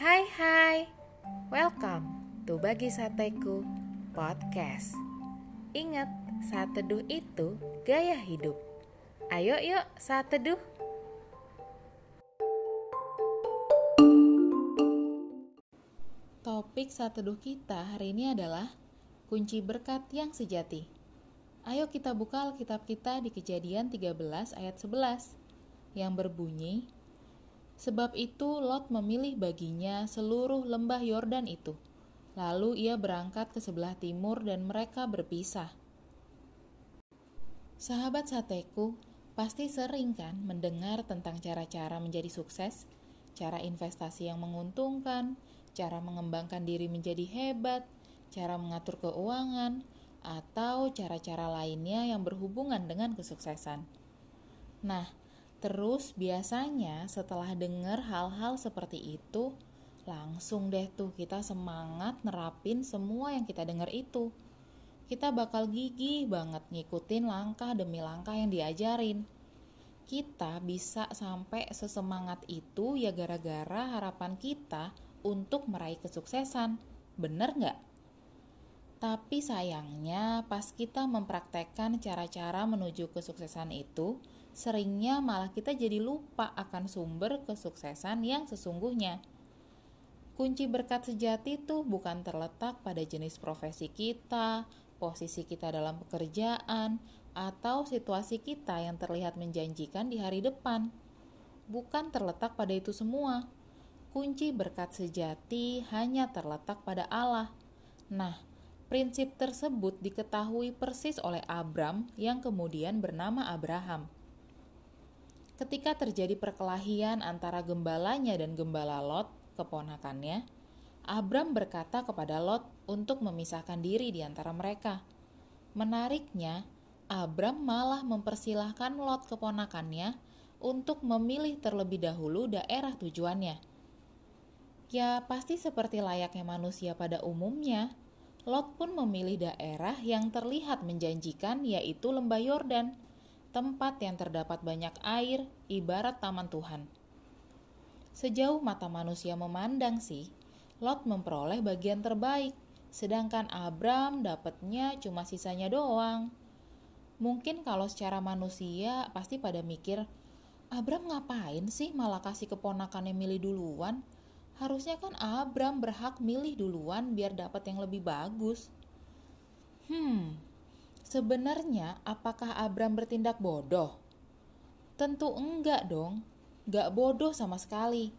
Hai hai, welcome to Bagi Sateku Podcast. Ingat, saat teduh itu gaya hidup. Ayo yuk saat teduh Topik saat teduh kita hari ini adalah Kunci berkat yang sejati. Ayo kita buka Alkitab kita di kejadian 13 ayat 11 Yang berbunyi Sebab itu Lot memilih baginya seluruh lembah Yordan itu. Lalu ia berangkat ke sebelah timur dan mereka berpisah. Sahabat sateku, pasti sering kan mendengar tentang cara-cara menjadi sukses, cara investasi yang menguntungkan, cara mengembangkan diri menjadi hebat, cara mengatur keuangan, atau cara-cara lainnya yang berhubungan dengan kesuksesan. Nah, Terus biasanya setelah dengar hal-hal seperti itu, langsung deh tuh kita semangat nerapin semua yang kita dengar itu. Kita bakal gigih banget ngikutin langkah demi langkah yang diajarin. Kita bisa sampai sesemangat itu ya gara-gara harapan kita untuk meraih kesuksesan. Bener nggak? Tapi sayangnya pas kita mempraktekkan cara-cara menuju kesuksesan itu, seringnya malah kita jadi lupa akan sumber kesuksesan yang sesungguhnya. Kunci berkat sejati itu bukan terletak pada jenis profesi kita, posisi kita dalam pekerjaan, atau situasi kita yang terlihat menjanjikan di hari depan. Bukan terletak pada itu semua. Kunci berkat sejati hanya terletak pada Allah. Nah, prinsip tersebut diketahui persis oleh Abram yang kemudian bernama Abraham ketika terjadi perkelahian antara gembalanya dan gembala Lot, keponakannya, Abram berkata kepada Lot untuk memisahkan diri di antara mereka. Menariknya, Abram malah mempersilahkan Lot keponakannya untuk memilih terlebih dahulu daerah tujuannya. Ya, pasti seperti layaknya manusia pada umumnya, Lot pun memilih daerah yang terlihat menjanjikan yaitu lembah Yordan tempat yang terdapat banyak air, ibarat taman Tuhan. Sejauh mata manusia memandang sih, Lot memperoleh bagian terbaik, sedangkan Abram dapatnya cuma sisanya doang. Mungkin kalau secara manusia pasti pada mikir, Abram ngapain sih malah kasih keponakannya milih duluan? Harusnya kan Abram berhak milih duluan biar dapat yang lebih bagus. Hmm, Sebenarnya, apakah Abram bertindak bodoh? Tentu enggak dong, enggak bodoh sama sekali.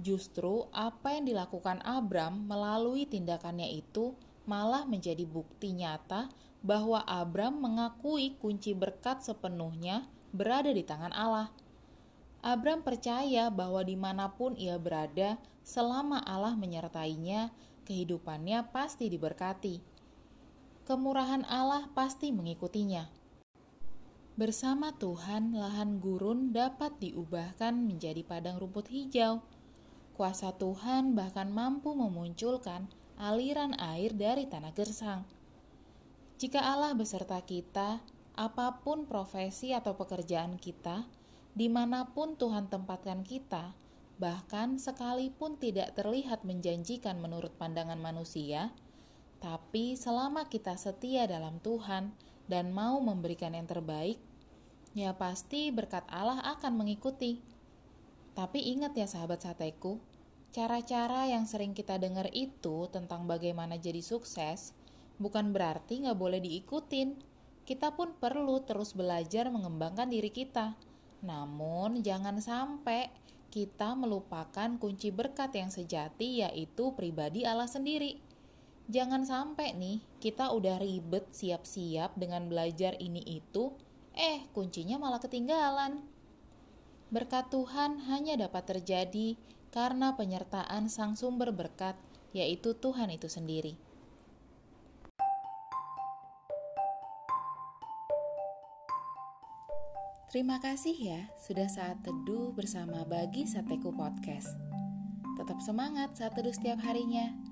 Justru apa yang dilakukan Abram melalui tindakannya itu malah menjadi bukti nyata bahwa Abram mengakui kunci berkat sepenuhnya berada di tangan Allah. Abram percaya bahwa di mana pun ia berada, selama Allah menyertainya, kehidupannya pasti diberkati kemurahan Allah pasti mengikutinya. Bersama Tuhan, lahan gurun dapat diubahkan menjadi padang rumput hijau. Kuasa Tuhan bahkan mampu memunculkan aliran air dari tanah gersang. Jika Allah beserta kita, apa pun profesi atau pekerjaan kita, di mana pun Tuhan tempatkan kita, bahkan sekalipun tidak terlihat menjanjikan menurut pandangan manusia, tapi selama kita setia dalam Tuhan dan mau memberikan yang terbaik, ya pasti berkat Allah akan mengikuti. Tapi ingat ya sahabat sateku, cara-cara yang sering kita dengar itu tentang bagaimana jadi sukses, bukan berarti nggak boleh diikutin. Kita pun perlu terus belajar mengembangkan diri kita. Namun jangan sampai kita melupakan kunci berkat yang sejati yaitu pribadi Allah sendiri. Jangan sampai nih kita udah ribet siap-siap dengan belajar ini itu, eh kuncinya malah ketinggalan. Berkat Tuhan hanya dapat terjadi karena penyertaan Sang Sumber berkat, yaitu Tuhan itu sendiri. Terima kasih ya sudah saat teduh bersama Bagi Sateku Podcast. Tetap semangat saat teduh setiap harinya.